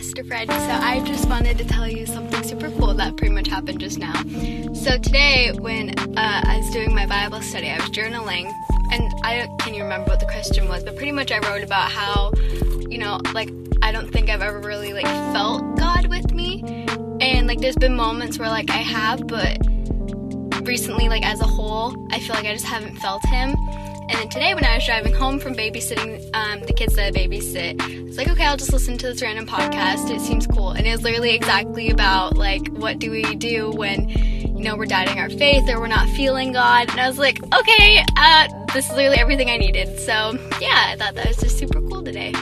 Pastor Fred. So I just wanted to tell you something super cool that pretty much happened just now. So today, when uh, I was doing my Bible study, I was journaling, and I can't even remember what the question was, but pretty much I wrote about how, you know, like I don't think I've ever really like felt God with me, and like there's been moments where like I have, but recently, like as a whole, I feel like I just haven't felt Him. And today, when I was driving home from babysitting um, the kids that I babysit, I was like, okay, I'll just listen to this random podcast. It seems cool. And it was literally exactly about like, what do we do when, you know, we're doubting our faith or we're not feeling God? And I was like, okay, uh, this is literally everything I needed. So yeah, I thought that was just super cool today.